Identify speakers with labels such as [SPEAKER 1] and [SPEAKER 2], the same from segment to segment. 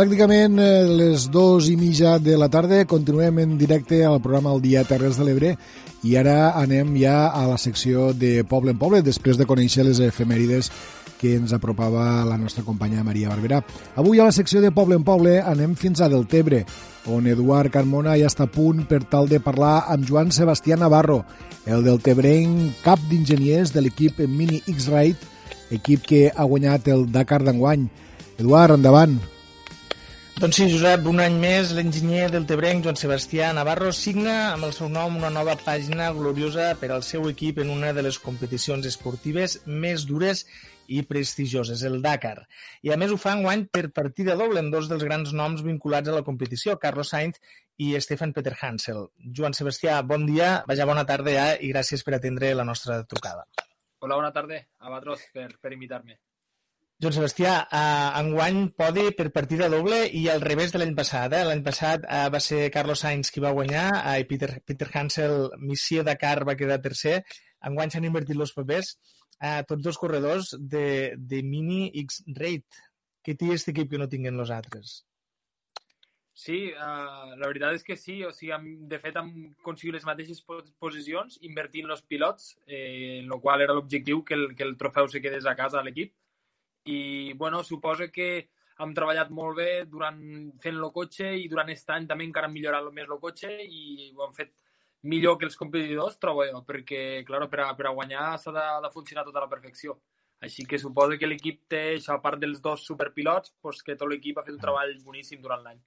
[SPEAKER 1] pràcticament eh, les dues i mitja de la tarda. Continuem en directe al programa El Dia Terres de l'Ebre i ara anem ja a la secció de Poble en Poble, després de conèixer les efemèrides que ens apropava la nostra companya Maria Barberà. Avui a la secció de Poble en Poble anem fins a Deltebre, on Eduard Carmona ja està a punt per tal de parlar amb Joan Sebastià Navarro, el deltebrenc cap d'enginyers de l'equip Mini X-Ride, equip que ha guanyat el Dakar d'enguany. Eduard, endavant.
[SPEAKER 2] Doncs sí, Josep, un any més l'enginyer del Tebrenc, Joan Sebastià Navarro, signa amb el seu nom una nova pàgina gloriosa per al seu equip en una de les competicions esportives més dures i prestigioses, el Dakar. I a més ho fa enguany per partida doble en dos dels grans noms vinculats a la competició, Carlos Sainz i Stefan Peter Hansel. Joan Sebastià, bon dia, vaja, bona tarda ja i gràcies per atendre la nostra trucada.
[SPEAKER 3] Hola, bona tarda, a vosaltres per, per invitar-me.
[SPEAKER 2] Joan Sebastià, eh, enguany podi per partida doble i al revés de l'any passat. Eh? L'any passat eh, va ser Carlos Sainz qui va guanyar eh, i Peter, Peter Hansel, missió Dakar, va quedar tercer. Enguany s'han invertit els papers. Eh, tots dos corredors de, de Mini X-Rate. Què té aquest equip que no tinguen els altres?
[SPEAKER 3] Sí, uh, la veritat és que sí. O sigui, hem, de fet, hem aconseguit les mateixes posicions invertint els pilots, eh, en el qual era l'objectiu que, el, que el trofeu se quedés a casa a l'equip i bueno, suposa que hem treballat molt bé durant fent el cotxe i durant aquest any també encara hem millorat més el cotxe i ho hem fet millor que els competidors, trobo jo, perquè, clar, per a, per a guanyar s'ha de, de funcionar tota la perfecció. Així que suposo que l'equip té, això, a part dels dos superpilots, pues, que tot l'equip ha fet un treball boníssim durant l'any.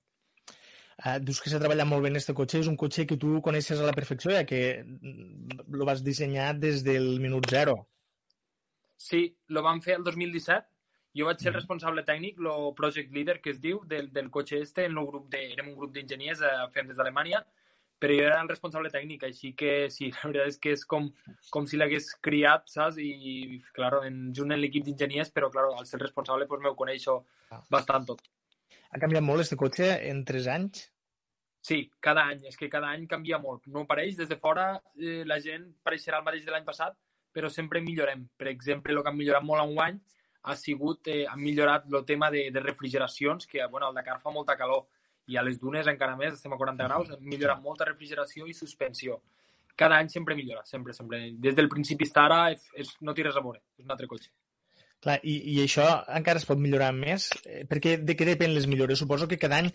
[SPEAKER 2] Uh, dius que s'ha treballat molt bé en aquest cotxe. És un cotxe que tu coneixes a la perfecció, ja que lo vas dissenyar des del minut zero.
[SPEAKER 3] Sí, lo vam fer el 2017 jo vaig ser el responsable tècnic, el project leader que es diu, del, del cotxe este, en el grup de, érem un grup d'enginyers eh, fem des d'Alemanya, però jo era el responsable tècnic, així que sí, la veritat és que és com, com si l'hagués criat, saps? I, claro, en, junt en l'equip d'enginyers, però, claro, al ser responsable, pues, m'ho coneixo bastant tot.
[SPEAKER 2] Ha canviat molt este cotxe en tres anys?
[SPEAKER 3] Sí, cada any. És que cada any canvia molt. No pareix. Des de fora eh, la gent pareixerà el mateix de l'any passat, però sempre millorem. Per exemple, el que hem millorat molt en un any ha sigut, eh, han millorat el tema de, de refrigeracions, que bueno, al Dakar fa molta calor i a les dunes encara més, estem a 40 graus, han millorat molta refrigeració i suspensió. Cada any sempre millora, sempre, sempre. Des del principi fins ara és, és, no tires a veure, és un altre cotxe.
[SPEAKER 2] Clar, i, I això encara es pot millorar més? Eh, perquè de què depèn les millores? Suposo que cada any,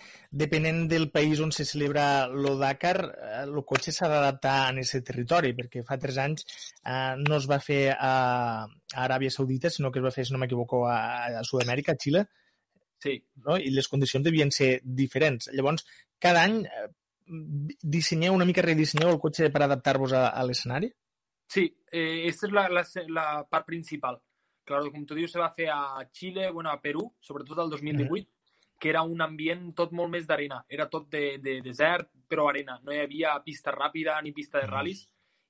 [SPEAKER 2] depenent del país on se celebra el Dakar, eh, el cotxe s'ha d'adaptar a aquest territori, perquè fa tres anys eh, no es va fer a, a Aràbia Saudita, sinó que es va fer, si no m'equivoco, a, a Sud-amèrica, a Xile,
[SPEAKER 3] sí.
[SPEAKER 2] no? i les condicions devien ser diferents. Llavors, cada any eh, dissenyeu una mica, redissenyeu el cotxe per adaptar-vos a, a l'escenari?
[SPEAKER 3] Sí, eh, aquesta és la, la, la part principal Claro, com tu dius, se va fer a Xile, bueno, a Perú, sobretot el 2018, mm. que era un ambient tot molt més d'arena. Era tot de, de desert, però arena. No hi havia pista ràpida ni pista de ral·lis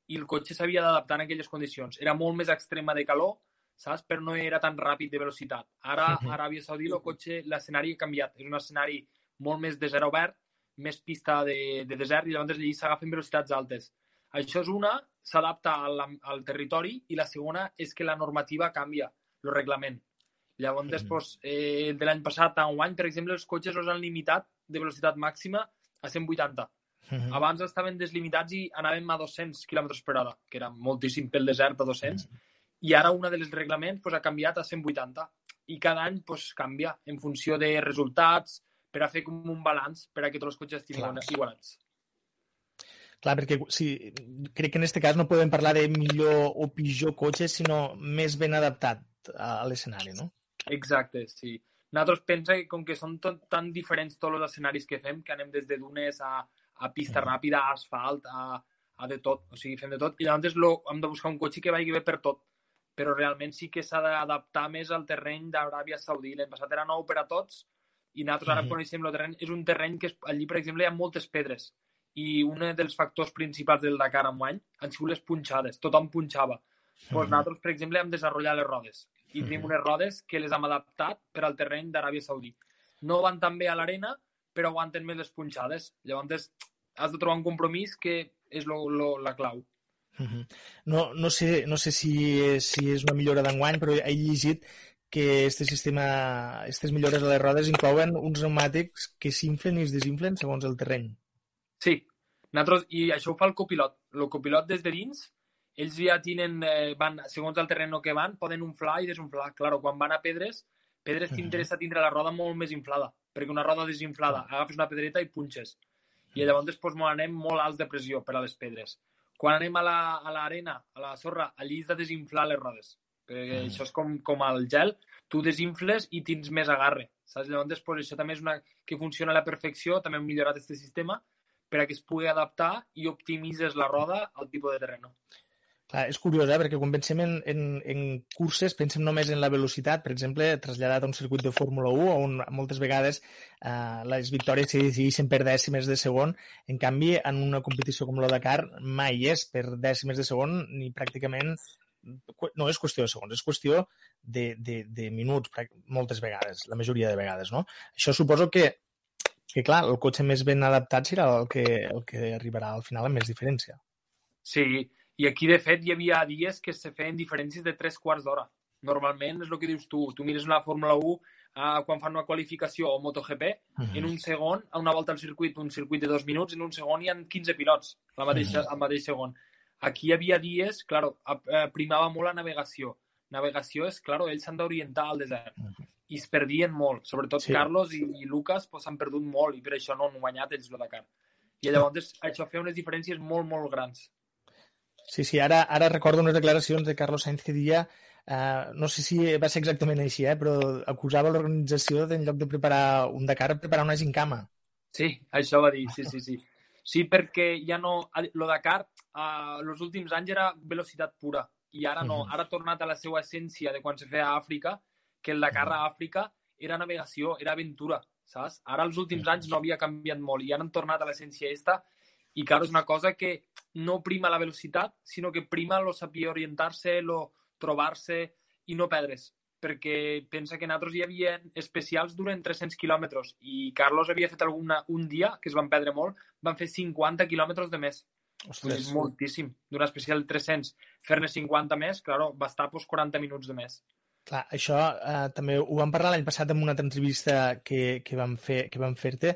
[SPEAKER 3] i el cotxe s'havia d'adaptar en aquelles condicions. Era molt més extrema de calor, saps? Però no era tan ràpid de velocitat. Ara, a Aràbia Saudí, el cotxe, l'escenari ha canviat. És un escenari molt més desert obert, més pista de, de desert i llavors allí s'agafen velocitats altes. Això és una, s'adapta al, al territori i la segona és que la normativa canvia, el reglament. Llavors, mm. després, eh, de l'any passat a un any, per exemple, els cotxes els han limitat de velocitat màxima a 180. Mm -hmm. Abans estaven deslimitats i anàvem a 200 km per hora, que era moltíssim pel desert a 200, mm -hmm. i ara una dels reglaments pues, ha canviat a 180. I cada any pues, canvia en funció de resultats, per a fer com un balanç per a que tots els cotxes estiguin igualats.
[SPEAKER 2] Clar, perquè sí, crec que en aquest cas no podem parlar de millor o pitjor cotxe, sinó més ben adaptat a l'escenari, no?
[SPEAKER 3] Exacte, sí. Nosaltres pensa que com que són tot, tan diferents tots els escenaris que fem, que anem des de dunes a, a pista mm. ràpida, a asfalt, a, a de tot, o sigui, fem de tot, i llavors lo, hem de buscar un cotxe que vagi bé per tot, però realment sí que s'ha d'adaptar més al terreny d'Aràbia Saudí. L'any passat era nou per a tots, i nosaltres ara mm -hmm. coneixem el terreny. És un terreny que allí, per exemple, hi ha moltes pedres, i un dels factors principals del Dakar en any han sigut les punxades. Tothom punxava. Doncs pues nosaltres, per exemple, hem desenvolupat les rodes i tenim unes rodes que les hem adaptat per al terreny d'Aràbia Saudí. No van tan bé a l'arena, però aguanten més les punxades. Llavors, has de trobar un compromís que és lo, lo, la clau.
[SPEAKER 2] No, no sé, no sé si, és, si és una millora d'enguany, però he llegit que este sistema, aquestes millores a les rodes inclouen uns pneumàtics que s'inflen i es desinflen segons el terreny.
[SPEAKER 3] Sí, nosaltres, i això ho fa el copilot. El copilot des de dins, ells ja tenen, eh, van, segons el terreny que van, poden inflar i desinflar. Claro, quan van a pedres, pedres t'interessa tindre la roda molt més inflada, perquè una roda desinflada, agafes una pedreta i punxes. I llavors després molt anem molt alts de pressió per a les pedres. Quan anem a l'arena, la, a la sorra, allí has de desinflar les rodes perquè mm. això és com, com el gel, tu desinfles i tens més agarre, saps? Llavors, després, això també és una que funciona a la perfecció, també hem millorat aquest sistema per a que es pugui adaptar i optimitzes la roda al tipus de terreno.
[SPEAKER 2] Clar, és curiós, eh? perquè quan pensem en, en, en curses pensem només en la velocitat, per exemple, traslladat a un circuit de Fórmula 1 on moltes vegades eh, les victòries se decideixen per dècimes de segon, en canvi en una competició com la Dakar mai és per dècimes de segon ni pràcticament no és qüestió de segons, és qüestió de, de, de minuts, moltes vegades, la majoria de vegades, no? Això suposo que, que clar, el cotxe més ben adaptat serà el que, el que arribarà al final amb més diferència.
[SPEAKER 3] Sí, i aquí, de fet, hi havia dies que se feien diferències de tres quarts d'hora. Normalment és el que dius tu. Tu mires una Fórmula 1 eh, quan fan una qualificació o MotoGP, uh -huh. en un segon, a una volta al circuit, un circuit de dos minuts, en un segon hi ha 15 pilots la mateixa, uh -huh. al mateix segon. Aquí hi havia dies, claro, eh, primava molt la navegació. Navegació és, claro, ells s'han d'orientar al desert. Uh -huh. I es perdien molt. Sobretot sí. Carlos i, i Lucas s'han pues, perdut molt i per això no han guanyat ells el Dakar. I llavors això feia unes diferències molt, molt grans.
[SPEAKER 2] Sí, sí, ara, ara recordo unes declaracions de Carlos Sainz que dia, uh, no sé si va ser exactament així, eh, però acusava l'organització d'en lloc de preparar un Dakar, preparar una gincama.
[SPEAKER 3] Sí, això va dir, sí, sí, sí. Sí, perquè ja no... Lo Dakar, uh, els últims anys era velocitat pura i ara no. Ara ha tornat a la seva essència de quan se feia a Àfrica, que el Dakar a Àfrica era navegació, era aventura, saps? Ara els últims anys no havia canviat molt i ara han tornat a l'essència esta i, clar, és una cosa que no prima la velocitat, sinó que prima lo saber orientar-se, lo trobar-se i no perdre's perquè pensa que nosaltres hi havia especials durant 300 quilòmetres i Carlos havia fet alguna, un dia, que es van perdre molt, van fer 50 quilòmetres de més. Ostres. És moltíssim. D'una especial de 300, fer-ne 50 més, claro, va estar pues, 40 minuts de més.
[SPEAKER 2] Clar, això eh, també ho vam parlar l'any passat en una altra entrevista que, que vam fer que vam fer-te.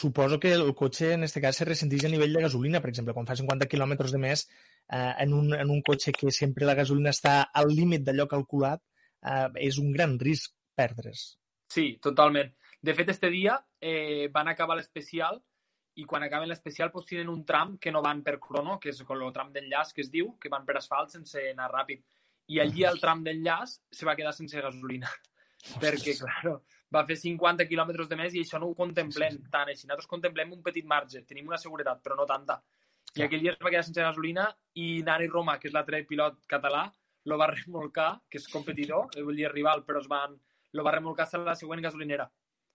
[SPEAKER 2] Suposo que el cotxe en aquest cas se ressenteix a nivell de gasolina, per exemple, quan fa 50 quilòmetres de més eh, en, un, en un cotxe que sempre la gasolina està al límit d'allò calculat, eh, és un gran risc perdre's.
[SPEAKER 3] Sí, totalment. De fet, este dia eh, van acabar l'especial i quan acaben l'especial pues, tenen un tram que no van per crono, que és el tram d'enllaç que es diu, que van per asfalt sense anar ràpid. I allí el tram d'enllaç se va quedar sense gasolina. Ostres. Perquè, claro, va fer 50 quilòmetres de més i això no ho contemplem sí, sí. tant així. Nosaltres contemplem un petit marge, tenim una seguretat, però no tanta. I aquell dia es va quedar sense gasolina i Nani Roma, que és l'altre pilot català, lo va remolcar, que és competidor, vull dir rival, però es van, lo va remolcar a la següent gasolinera,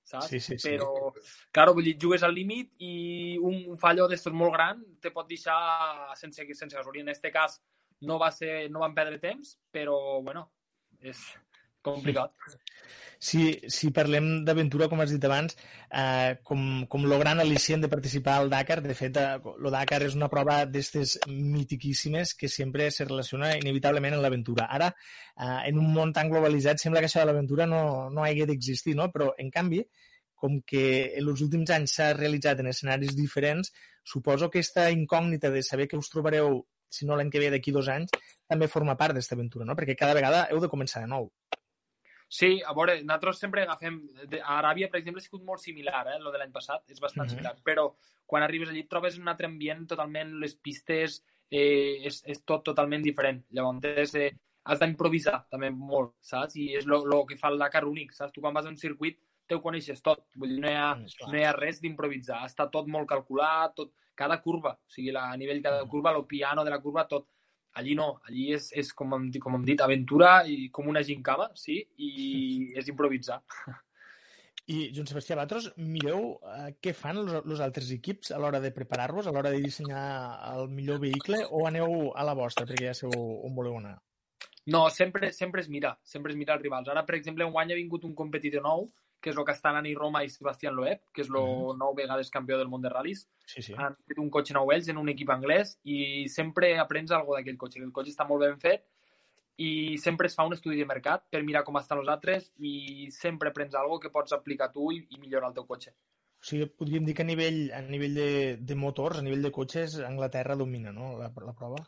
[SPEAKER 3] saps?
[SPEAKER 2] Sí, sí, sí.
[SPEAKER 3] Però, claro, vull dir, jugues al límit i un fallo d'estos molt gran te pot deixar sense, sense gasolina. En este cas no va ser, no van perdre temps, però, bueno, és complicat.
[SPEAKER 2] Si, si parlem d'aventura, com has dit abans, eh, com, com lo gran al·licient de participar al Dakar, de fet, eh, Dakar és una prova d'estes mitiquíssimes que sempre se relaciona inevitablement amb l'aventura. Ara, eh, en un món tan globalitzat, sembla que això de l'aventura no, no hagi d'existir, no? però, en canvi, com que en els últims anys s'ha realitzat en escenaris diferents, suposo que aquesta incògnita de saber que us trobareu, si no l'any que ve d'aquí dos anys, també forma part d'aquesta aventura, no? perquè cada vegada heu de començar de nou.
[SPEAKER 3] Sí, a veure, nosaltres sempre agafem... A Aràbia, per exemple, ha sigut molt similar, eh, lo de l'any passat, és bastant uh -huh. similar, però quan arribes allí trobes un altre ambient totalment, les pistes, eh, és, és tot totalment diferent. Llavors, eh, has d'improvisar també molt, saps? I és el que fa el Dakar únic, saps? Tu quan vas a un circuit te ho coneixes tot, vull dir, no hi ha, mm, no hi ha res d'improvisar, està tot molt calculat, tot, cada curva, o sigui, la, a nivell cada curva, el piano de la curva, tot, Allí no, allí és, és com, hem, com hem dit, aventura i com una gincama, sí, i és improvisar.
[SPEAKER 2] I, Joan Sebastià, vosaltres mireu eh, què fan els altres equips a l'hora de preparar-vos, a l'hora de dissenyar el millor vehicle, o aneu a la vostra perquè ja sabeu on voleu anar?
[SPEAKER 3] No, sempre, sempre es mira, sempre es mira els rivals. Ara, per exemple, un any ha vingut un competidor nou que és el que estan Ani Roma i Sebastián Loeb, que és el mm nou vegades campió del món de ral·lis.
[SPEAKER 2] Sí, sí.
[SPEAKER 3] Han fet un cotxe nou ells en un equip anglès i sempre aprens alguna d'aquell cotxe. El cotxe està molt ben fet i sempre es fa un estudi de mercat per mirar com estan els altres i sempre prens algo que pots aplicar tu i, i millorar el teu cotxe.
[SPEAKER 2] O sigui, podríem dir que a nivell, a nivell de, de motors, a nivell de cotxes, Anglaterra domina, no?, la, la prova.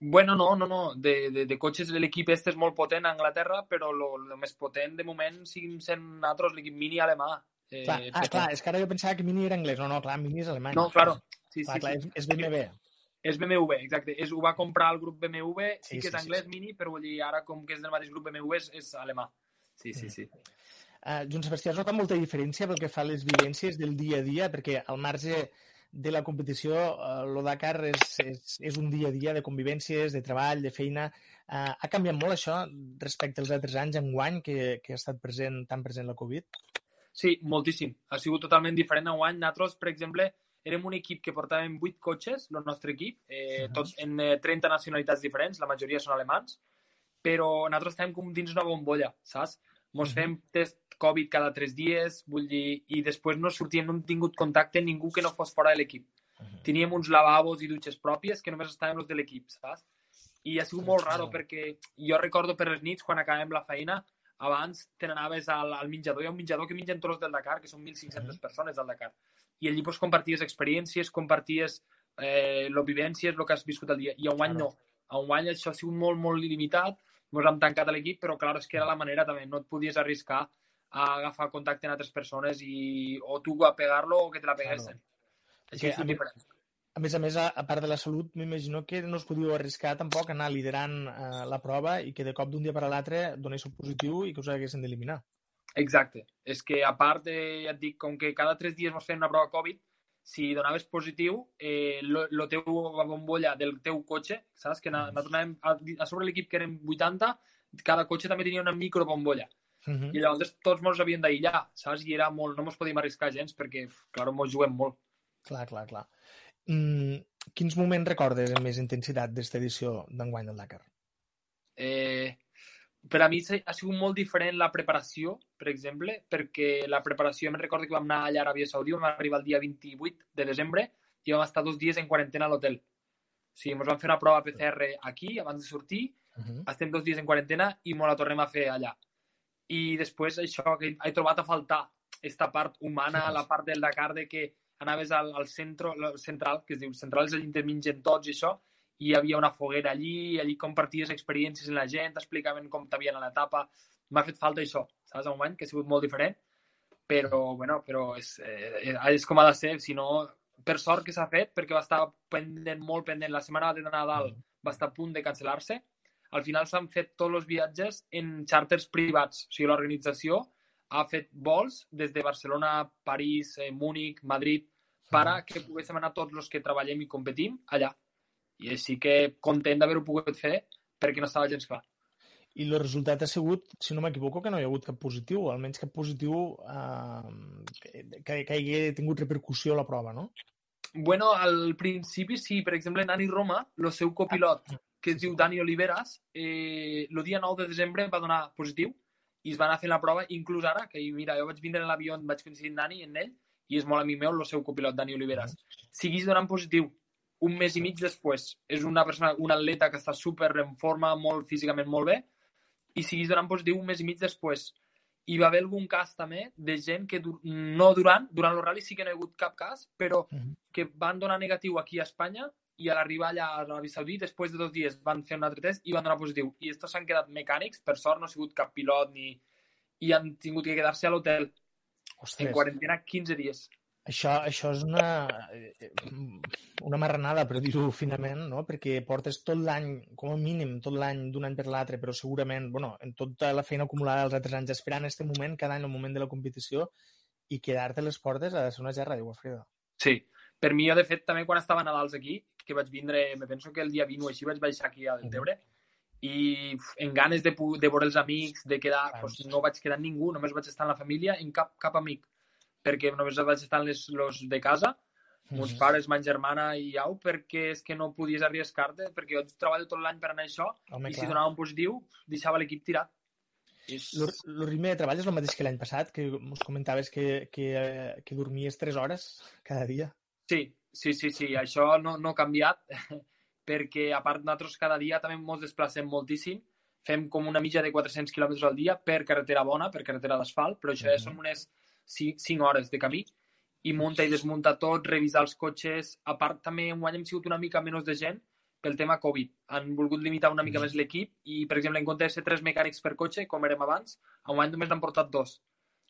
[SPEAKER 3] Bueno, no, no, no. De, de, de cotxes l'equip este és molt potent a Anglaterra, però el més potent de moment seguim sent nosaltres l'equip mini alemà.
[SPEAKER 2] Eh, clar, ah, clar, és que ara jo pensava que Mini era anglès. No, no, clar, Mini és alemany.
[SPEAKER 3] No, claro. Sí,
[SPEAKER 2] clar,
[SPEAKER 3] sí,
[SPEAKER 2] clar,
[SPEAKER 3] sí.
[SPEAKER 2] És, és BMW.
[SPEAKER 3] És BMW, exacte. És, ho va comprar el grup BMW, sí,
[SPEAKER 2] Sí,
[SPEAKER 3] que és
[SPEAKER 2] sí, sí,
[SPEAKER 3] anglès
[SPEAKER 2] sí.
[SPEAKER 3] Mini, però vull dir, ara com que és del mateix grup BMW és, és alemà. Sí, sí, sí.
[SPEAKER 2] Uh, Joan Sebastià, has notat molta diferència pel que fa a les vivències del dia a dia? Perquè al marge de la competició, uh, el Dakar és, és, és un dia a dia de convivències, de treball, de feina. Uh, ha canviat molt això respecte als altres anys enguany que, que ha estat present, tan present la Covid?
[SPEAKER 3] Sí, moltíssim. Ha sigut totalment diferent a guany. Nosaltres, per exemple, érem un equip que portàvem 8 cotxes, el nostre equip, eh, tots en eh, 30 nacionalitats diferents, la majoria són alemans, però nosaltres estem com dins una bombolla, saps? Mos
[SPEAKER 2] Mhm.
[SPEAKER 3] fem test Covid cada 3 dies, vull dir, i després no sortíem, no hem tingut contacte amb ningú que no fos fora de l'equip. Teníem uns lavabos i dutxes pròpies que només estaven els de l'equip, saps? I ha sigut molt raro perquè jo recordo per les nits, quan acabem la feina, abans te n'anaves al, al menjador. Hi ha un menjador que mengen tots del Dakar, que són 1.500 persones del Dakar. I allí pues, comparties experiències, comparties eh, lo vivències, el que has viscut el dia. I a un any
[SPEAKER 2] Claro.
[SPEAKER 3] no. A un any això ha sigut molt, molt limitat. Ens hem tancat a l'equip, però clar, és que era la manera també. No et podies arriscar a agafar contacte amb altres persones i o tu a pegar-lo o que te la peguessin.
[SPEAKER 2] Claro.
[SPEAKER 3] Així és diferent.
[SPEAKER 2] A més a més, a, a part de la salut, m'imagino que no us podíeu arriscar tampoc a anar liderant eh, la prova i que de cop d'un dia per a l'altre donéssiu positiu i que us haguessin d'eliminar.
[SPEAKER 3] Exacte. És que a part, de, ja et dic, com que cada tres dies mos feien una prova Covid, si donaves positiu, eh, lo, lo teu la bombolla del teu cotxe, saps? Que na- nosaltres anàvem a, a sobre l'equip que érem 80, cada cotxe també tenia una microbombolla.
[SPEAKER 2] Uh -huh.
[SPEAKER 3] I llavors tots mos havien d'aïllar, saps? I era molt, no mos podíem arriscar gens perquè, clar, mos juguem molt.
[SPEAKER 2] Clar, clar, clar. Mm, quins moments recordes amb més intensitat d'esta edició d'enguany del Dakar?
[SPEAKER 3] Eh, per a mi ha sigut molt diferent la preparació, per exemple, perquè la preparació, me'n recordo que vam anar allà a Aràbia Saudí, vam arribar el dia 28 de desembre i vam estar dos dies en quarantena a l'hotel. O sigui, ens vam fer una prova PCR aquí, abans de sortir,
[SPEAKER 2] Uh -huh.
[SPEAKER 3] estem dos dies en quarantena i ens la tornem a fer allà. I després això, que he trobat a faltar esta part humana, la part del Dakar de que anaves al, al centre, al central, que es diu central és allà on mengen tots i això, i hi havia una foguera allí, allí comparties experiències amb la gent, t'explicaven com t'havien a l'etapa. M'ha fet falta això, saps, a un any, que ha sigut molt diferent, però, bueno, però és, eh, és com ha de ser, si no, per sort que s'ha fet, perquè va estar pendent, molt pendent. La setmana de Nadal va estar a punt de cancel·lar-se. Al final s'han fet tots els viatges en xàrters privats. O sigui, l'organització ha fet vols des de Barcelona, París, eh, Múnich, Madrid, per a que poguéssim anar tots els que treballem i competim allà. I així que content d'haver-ho pogut fer perquè no estava gens clar.
[SPEAKER 2] I el resultat ha sigut, si no m'equivoco, que no hi ha hagut cap positiu, almenys cap positiu eh, que, que, que hagi tingut repercussió a la prova, no?
[SPEAKER 3] Bueno, al principi sí, per exemple, Nani Roma, el seu copilot, que es diu Dani Oliveras, eh, el dia 9 de desembre va donar positiu i es va anar fent la prova, inclús ara, que mira, jo vaig vindre en l'avió, vaig coincidir amb Dani, en ell, i és molt amic meu, el seu copilot, Dani Oliveras. Seguís donant positiu un mes i mig després. És una persona, un atleta que està super en forma, molt físicament molt bé, i seguís donant positiu un mes i mig després. Hi va haver algun cas també de gent que no durant, durant el rally sí que no hi ha hagut cap cas, però
[SPEAKER 2] Uh -huh.
[SPEAKER 3] que van donar negatiu aquí a Espanya i a l'arribar allà a Aràbia Saudí, després de dos dies van fer un altre test i van donar positiu. I estos s'han quedat mecànics, per sort no ha sigut cap pilot ni... i han tingut que quedar-se a l'hotel en quarantena 15 dies.
[SPEAKER 2] això, això és una, eh, una marranada, per dir-ho finament, no? perquè portes tot l'any, com a mínim, tot l'any d'un any per l'altre, però segurament, bueno, en tota la feina acumulada dels altres anys, esperant este moment, cada any, el moment de la competició, i quedar-te les portes ha de ser una gerra d'aigua freda.
[SPEAKER 3] Sí. Per mi, jo, de fet, també quan estava a Nadals aquí, que vaig vindre, me penso que el dia 20 o així vaig baixar aquí a Deltebre, i en ganes de, de veure els amics, de quedar, doncs, no vaig quedar amb ningú, només vaig estar en la família i en cap, cap amic, perquè només vaig estar en les, los de casa, Mons pares, ma germana i au, perquè és que no podies arriscar-te, perquè jo treballo tot l'any per anar a això,
[SPEAKER 2] Home,
[SPEAKER 3] i si
[SPEAKER 2] clar.
[SPEAKER 3] donava un positiu, deixava l'equip tirat.
[SPEAKER 2] El ritme de treball és el mateix que l'any passat, que us comentaves que, que, eh, que dormies 3 hores cada dia.
[SPEAKER 3] Sí, sí, sí, sí, això no, no ha canviat. perquè a part nosaltres cada dia també ens desplacem moltíssim, fem com una mitja de 400 quilòmetres al dia per carretera bona, per carretera d'asfalt, però això ja són unes 5 hores de camí, i munta i desmunta tot, revisar els cotxes. A part, també enguany hem sigut una mica menys de gent pel tema Covid. Han volgut limitar una mica més l'equip i, per exemple, en compte de ser tres mecànics per cotxe, com érem abans, enguany només n'han portat dos.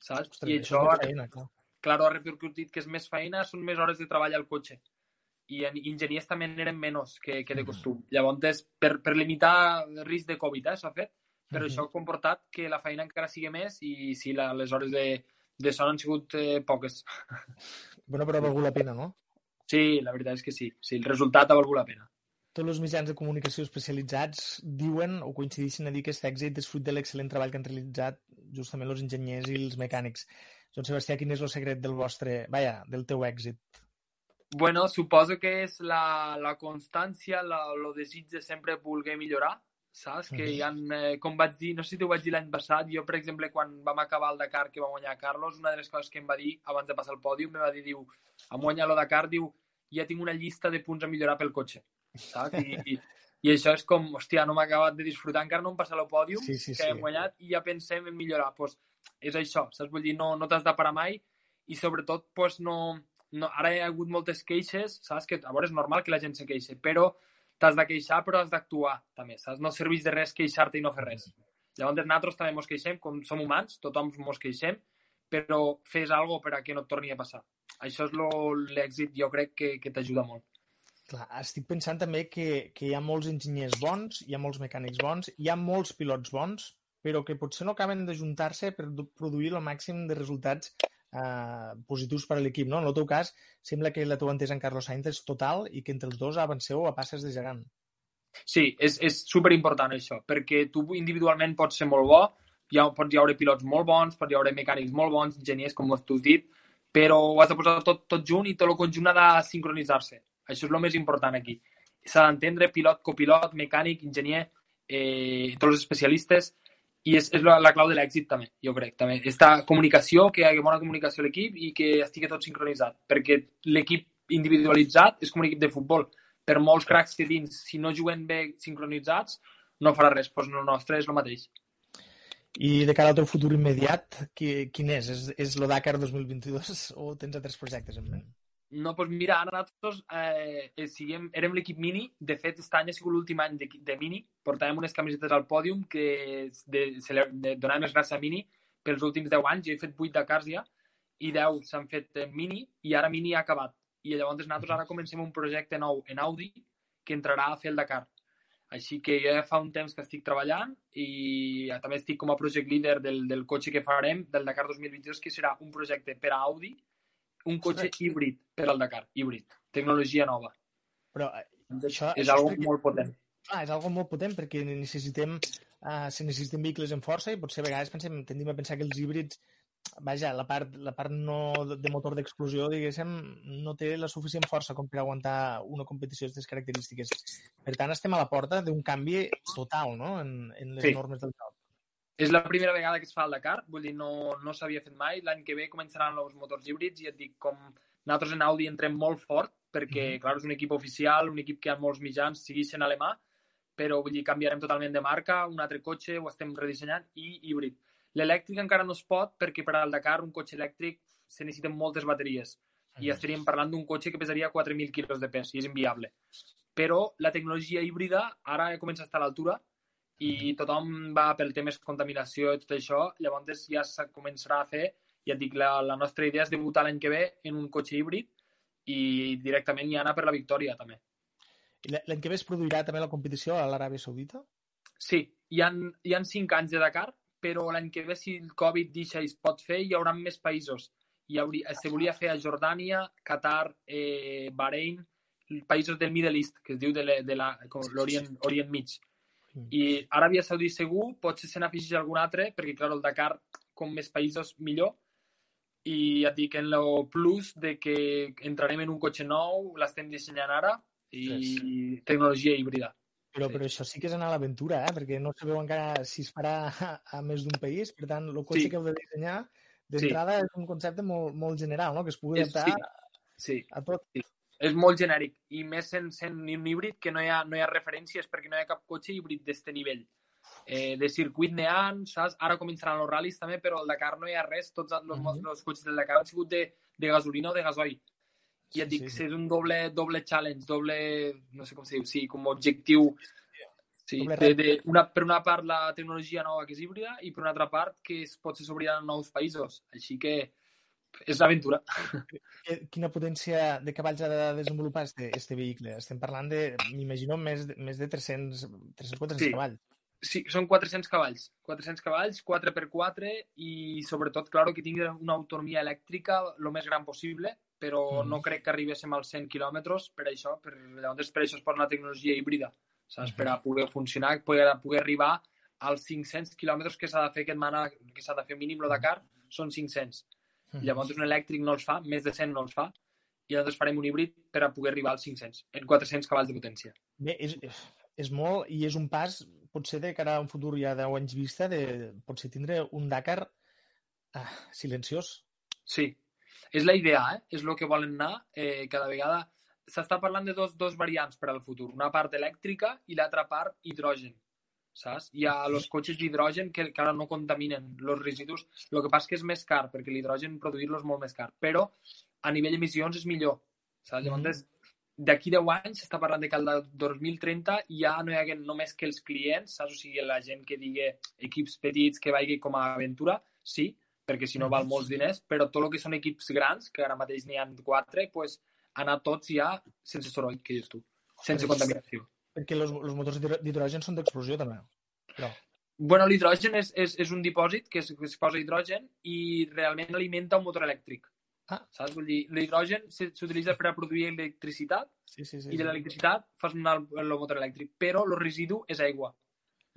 [SPEAKER 3] Saps?
[SPEAKER 2] Ostres,
[SPEAKER 3] I
[SPEAKER 2] això feina, clar.
[SPEAKER 3] Clar, ha repercutit que és més feina, són més hores de treball al cotxe. I en enginyers també n'eren menys que, que de costum. Llavors, per, per limitar el risc de Covid, eh, s'ha fet, però
[SPEAKER 2] Mhm.
[SPEAKER 3] això ha comportat que la feina encara sigui més i sí, la, les hores de, de son han sigut eh, poques.
[SPEAKER 2] Bueno, però ha valgut la pena, no?
[SPEAKER 3] Sí, la veritat és que sí. Sí, el resultat ha valgut la pena.
[SPEAKER 2] Tots els mitjans de comunicació especialitzats diuen o coincideixen a dir que aquest èxit és fruit de l'excel·lent treball que han realitzat justament els enginyers i els mecànics. Joan Sebastià, quin és el secret del vostre, vaja, del teu èxit?
[SPEAKER 3] Bueno, suposo que és la, la constància, la, el desig de sempre voler millorar, saps? Que
[SPEAKER 2] Mhm.
[SPEAKER 3] hi ha, eh, com vaig dir, no sé si t'ho vaig dir l'any passat, jo, per exemple, quan vam acabar el Dakar que va guanyar Carlos, una de les coses que em va dir abans de passar el pòdium, em va dir, diu, am guanyat el Dakar, diu, ja tinc una llista de punts a millorar pel cotxe, saps? I, i, i això és com, hòstia, no m'ha acabat de disfrutar, encara no em passa el pòdium,
[SPEAKER 2] Sí, sí,
[SPEAKER 3] que
[SPEAKER 2] sí.
[SPEAKER 3] hem guanyat, i ja pensem en millorar. Pues, és això, saps? Vull dir, no, no t'has de parar mai, i sobretot, pues, no, no, ara hi ha hagut moltes queixes, saps? Que a veure, és normal que la gent se queixi, però t'has de queixar, però has d'actuar, també, saps? No serveix de res queixar-te i no fer res. Llavors, nosaltres també mos queixem, com som humans, tothom mos queixem, però fes alguna per a que no et torni a passar. Això és l'èxit, jo crec, que, que t'ajuda molt.
[SPEAKER 2] Clar, estic pensant també que, que hi ha molts enginyers bons, hi ha molts mecànics bons, hi ha molts pilots bons, però que potser no acaben d'ajuntar-se per du- produir el màxim de resultats eh, positius per a l'equip. No? En el teu cas, sembla que la teva entesa en Carlos Sainz és total i que entre els dos avanceu a passes de gegant.
[SPEAKER 3] Sí, és, és superimportant això, perquè tu individualment pots ser molt bo, hi ha, pots hi haure pilots molt bons, pots hi haure mecànics molt bons, enginyers, com tu has dit, però ho has de posar tot, tot junt i tot el conjunt ha de sincronitzar-se. Això és el més important aquí. S'ha d'entendre pilot, copilot, mecànic, enginyer, eh, tots els especialistes, i és, és la, la clau de l'èxit també, jo crec. També. Esta comunicació, que hi hagi bona comunicació a l'equip i que estigui tot sincronitzat, perquè l'equip individualitzat és com un equip de futbol. Per molts cracs que dins, si no juguen bé sincronitzats, no farà res. Doncs el nostre és el mateix.
[SPEAKER 2] I de cara al teu futur immediat, qui, quin és? És, és Dakar 2022 o tens altres projectes en ment?
[SPEAKER 3] No, doncs mira, ara nosaltres eh, eh, siguem, érem l'equip mini. De fet, aquest any ha sigut l'últim any de, de mini. Portàvem unes camisetes al pòdium que de, de, de, donàvem les gràcies a mini pels últims 10 anys. Jo he fet 8 Dakars ja i 10 s'han fet en mini i ara mini ha acabat. I llavors nosaltres ara comencem un projecte nou en Audi que entrarà a fer el Dakar. Així que jo ja fa un temps que estic treballant i també estic com a project leader del, del cotxe que farem del Dakar 2022, que serà un projecte per a Audi, un cotxe híbrid per al Dakar, híbrid, tecnologia nova.
[SPEAKER 2] Però eh, això,
[SPEAKER 3] és
[SPEAKER 2] això
[SPEAKER 3] algo molt potent.
[SPEAKER 2] Clar, és algo molt potent perquè necessitem, uh, si necessitem vehicles en força i potser a vegades pensem, tendim a pensar que els híbrids, vaja, la part, la part no de de motor d'explosió, diguéssim, no té la suficient força com per aguantar una competició d'aquestes característiques. Per tant, estem a la porta d'un canvi total no? en, en les
[SPEAKER 3] Sí.
[SPEAKER 2] normes del joc.
[SPEAKER 3] És la primera vegada que es fa el Dakar, vull dir, no, no s'havia fet mai. L'any que ve començaran els motors híbrids i et dic, com nosaltres en Audi entrem molt fort, perquè,
[SPEAKER 2] Mhm.
[SPEAKER 3] clar, és un equip oficial, un equip que ha molts mitjans, segueixen alemà, però vull dir, canviarem totalment de marca, un altre cotxe, ho estem redissenyant, i híbrid. L'elèctric encara no es pot, perquè per al Dakar un cotxe elèctric se necessiten moltes bateries, i estaríem parlant d'un cotxe que pesaria 4.000 quilos de pes, i és inviable. Però la tecnologia híbrida ara comença a estar a l'altura, i tothom va pel tema de contaminació i tot això, llavors ja se començarà a fer, ja et dic, la, la nostra idea és debutar l'any que ve en un cotxe híbrid i directament ja anar per la victòria també.
[SPEAKER 2] L'any que ve es produirà també la competició a l'Aràbia Saudita?
[SPEAKER 3] Sí, hi ha, hi ha cinc anys de Dakar, però l'any que ve, si el Covid deixa i es pot fer, hi haurà més països. Hi hauria, se volia fer a Jordània, Qatar, eh, Bahrein, països del Middle East, que es diu de l'Orient Orient Mig. I Aràbia Saudí segur, potser se n'afegeix algun altre, perquè, clar, el Dakar, com més països, millor. I ja et dic, en el plus de que entrarem en un cotxe nou, l'estem dissenyant ara, i tecnologia híbrida.
[SPEAKER 2] Però,
[SPEAKER 3] Sí.
[SPEAKER 2] però això sí que és anar a l'aventura, eh? perquè no sabeu encara si es farà a, a més d'un país. Per tant, el cotxe
[SPEAKER 3] Sí.
[SPEAKER 2] que heu de dissenyar d'entrada és un concepte molt, molt general, no? que es pugui adaptar
[SPEAKER 3] sí. Sí,
[SPEAKER 2] a tot.
[SPEAKER 3] És molt genèric i més sent, sent un híbrid que no hi, ha, no hi ha referències perquè no hi ha cap cotxe híbrid d'aquest nivell. Eh, de circuit n'hi ha, saps? Ara començaran els ral·lis també, però al Dakar no hi ha res. Tots els, mm -hmm. els cotxes del Dakar han sigut de, de gasolina o de gasoil. I et dic, sí, sí. és un doble, doble challenge, doble, no sé com se diu, sí, com objectiu Sí, de, de una, per una part la tecnologia nova que és híbrida i per una altra part que es pot ser s'obrirà en nous països. Així que és l'aventura.
[SPEAKER 2] Quina potència de cavalls ha de desenvolupar este, este vehicle? Estem parlant de, m'imagino, més, més de 300, 300 400
[SPEAKER 3] sí.
[SPEAKER 2] cavalls.
[SPEAKER 3] Sí, són 400 cavalls. 400 cavalls, 4x4 i sobretot, claro, que tingui una autonomia elèctrica el més gran possible, però mm. no crec que arribéssim als 100 quilòmetres per això, per, llavors per això es posa la tecnologia híbrida, saps? Mm. Per a poder funcionar, poder, poder arribar als 500 quilòmetres que s'ha de fer aquest mana, que s'ha de fer mínim lo Dakar, són 500. Mm. Llavors un elèctric no els fa, més de 100 no els fa, i llavors farem un híbrid per a poder arribar als 500, en 400 cavalls de potència.
[SPEAKER 2] Bé, és, és molt, i és un pas, potser de cara a un futur ja 10 anys vista, de potser tindre un Dakar ah, silenciós.
[SPEAKER 3] Sí, és la idea, eh? és el que volen anar. Eh, cada vegada s'està parlant de dos, dos variants per al futur, una part elèctrica i l'altra part hidrogen saps? Hi ha els cotxes d'hidrogen que, que ara no contaminen els residus. El que passa que és més car, perquè l'hidrogen produir-lo és molt més car. Però a nivell d'emissions és millor. Saps? Mm -hmm. Llavors, d'aquí 10 anys s'està parlant de que el 2030 ja no hi ha només que els clients, saps? O sigui, la gent que digui equips petits que vagi com a aventura, sí, perquè si no val molts diners, però tot el que són equips grans, que ara mateix n'hi ha quatre, pues, anar tots ja sense soroll, que dius tu, sense contaminació.
[SPEAKER 2] Perquè els, motors d'hidrogen són d'explosió, també. Però...
[SPEAKER 3] Bueno, l'hidrogen és, és, és un dipòsit que es, que es posa hidrogen i realment alimenta un motor elèctric. Ah. Saps? Vull dir, l'hidrogen s'utilitza per a produir electricitat
[SPEAKER 2] sí, sí, sí,
[SPEAKER 3] i de l'electricitat fas anar el, el motor elèctric, però el residu és aigua.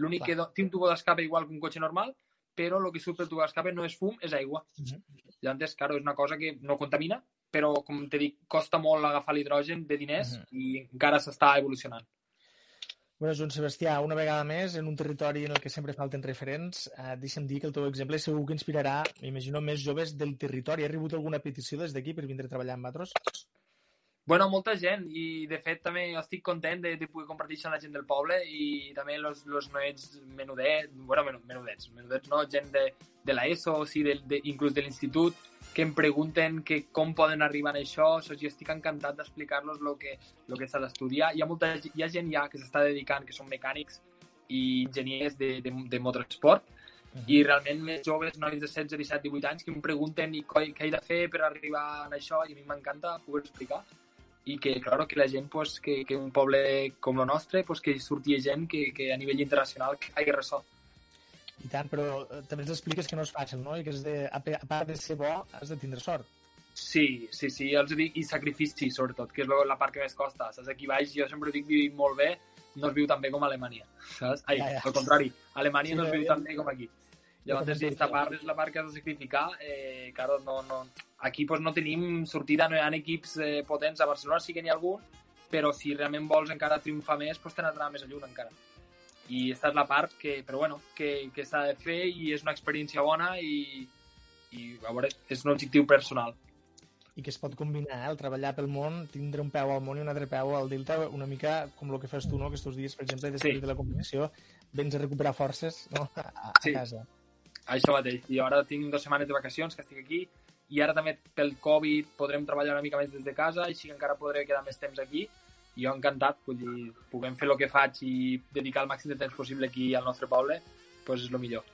[SPEAKER 3] L'únic que té un tubo d'escape igual que un cotxe normal, però el que surt pel tubo d'escape no és fum, és aigua. Uh -huh. Llavors, claro, és una cosa que no contamina, però, com t'he dit, costa molt agafar l'hidrogen de diners uh -huh. i encara s'està evolucionant.
[SPEAKER 2] Bueno, Joan Sebastià, una vegada més, en un territori en el que sempre falten referents, eh, deixa'm dir que el teu exemple segur que inspirarà, m'imagino, més joves del territori. Ha rebut alguna petició des d'aquí per vindre a treballar amb Matros?
[SPEAKER 3] Bueno, molta gent i de fet també estic content de, de poder compartir amb la gent del poble i també els noets menudets, bueno, menudets, menudets no, gent de, de l'ESO, o sigui, de, de, inclús de l'institut, que em pregunten que com poden arribar a això, o sigui, jo estic encantat d'explicar-los el que, lo que s'ha d'estudiar. Hi ha molta hi ha gent ja que s'està dedicant, que són mecànics i enginyers de, de, de motorsport, i realment més joves, nois de 16, 17, 18 anys, que em pregunten i què he de fer per arribar a això, i a mi m'encanta poder explicar i que, claro, que la gent, pues, que, que un poble com el nostre, pues, que surti gent que, que a nivell internacional que faci ressò.
[SPEAKER 2] I tant, però eh, també ens expliques que no és fàcil, no? I que és de, a part de ser bo, has de tindre sort.
[SPEAKER 3] Sí, sí, sí, els dic, i sacrifici, sobretot, que és la part que més costa. Saps? Aquí baix, jo sempre dic, vivim molt bé, no es viu tan bé com a Alemanya, saps? Ai, ja, ja. al contrari, a Alemanya sí, no es viu ja, tan bé com aquí. Llavors, aquesta part és la part que has de sacrificar. Eh, claro, no, no, aquí pues, no tenim sortida, no hi ha equips eh, potents. A Barcelona sí que n'hi ha algun, però si realment vols encara triomfar més, pues, t'has d'anar més a lluny encara i aquesta és la part que, però bueno, que, que s'ha de fer i és una experiència bona i, i a veure, és un objectiu personal.
[SPEAKER 2] I que es pot combinar, eh? el treballar pel món, tindre un peu al món i un altre peu al Delta, una mica com el que fas tu, no? aquests dies, per exemple, després sí. de la competició, vens a recuperar forces no? a, a sí. casa.
[SPEAKER 3] Això mateix. I ara tinc dues setmanes de vacacions que estic aquí i ara també pel Covid podrem treballar una mica més des de casa, així que encara podré quedar més temps aquí jo encantat, vull dir, puguem fer el que faig i dedicar el màxim de temps possible aquí al nostre poble, doncs és el millor.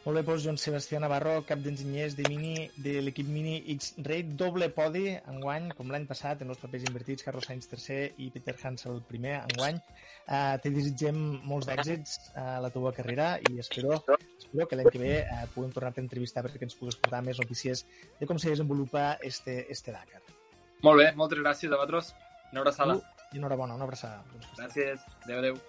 [SPEAKER 2] Molt bé, doncs Joan Sebastià Navarro, cap d'enginyers de Mini, de l'equip Mini X-Rate, doble podi enguany, com l'any passat, en els papers invertits, Carlos Sainz tercer i Peter Hansel el primer enguany. Uh, te desitgem molts d'èxits a la teva carrera i espero, espero que l'any que ve uh, puguem tornar-te a entrevistar perquè ens pugues portar més notícies de com se desenvolupa este, este Dakar.
[SPEAKER 3] Molt bé, moltes gràcies a vosaltres. Una abraçada.
[SPEAKER 2] I enhorabona, una abraçada.
[SPEAKER 3] Gràcies. Adéu, adéu.